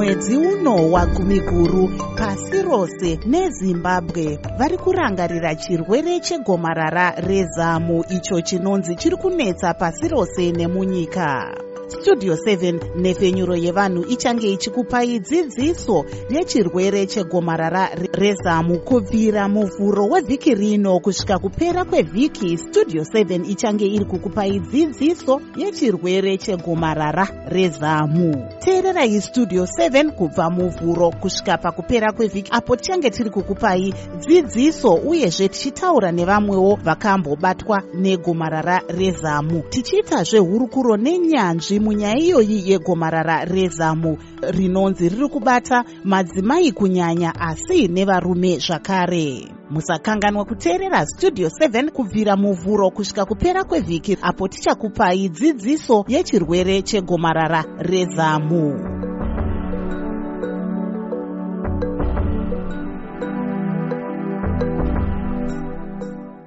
mwedzi uno wagumi guru pasi rose nezimbabwe vari kurangarira chirwere chegomarara rezamu icho chinonzi chiri kunetsa pasi rose nemunyika studio 7 nhefenyuro yevanhu ichange ichikupai dzidziso yechirwere chegomarara rezamu kubvira muvhuro wevhiki rino kusvika kupera kwevhiki. Studio 7 ichange iri kukupai dzidziso yechirwere chegomarara rezamu teererai studio 7 kubva muvhuro kusvika pakupera kwevhiki apo tichange tiri kukupai dzidziso uyezve tichitaura nevamwewo vakambobatwa negomarara rezamu tichiitazve hurukuro nenyanzvi munyaya iyoyi yegomarara rezamu rinonzi riri kubata madzimai kunyanya asi nevarume zvakare. Musakanganwa kuteerera studio 7 kubvira muvhuro kusvika kupera kwevhiki apo tichakupai dzidziso yechirwere chegomarara rezamu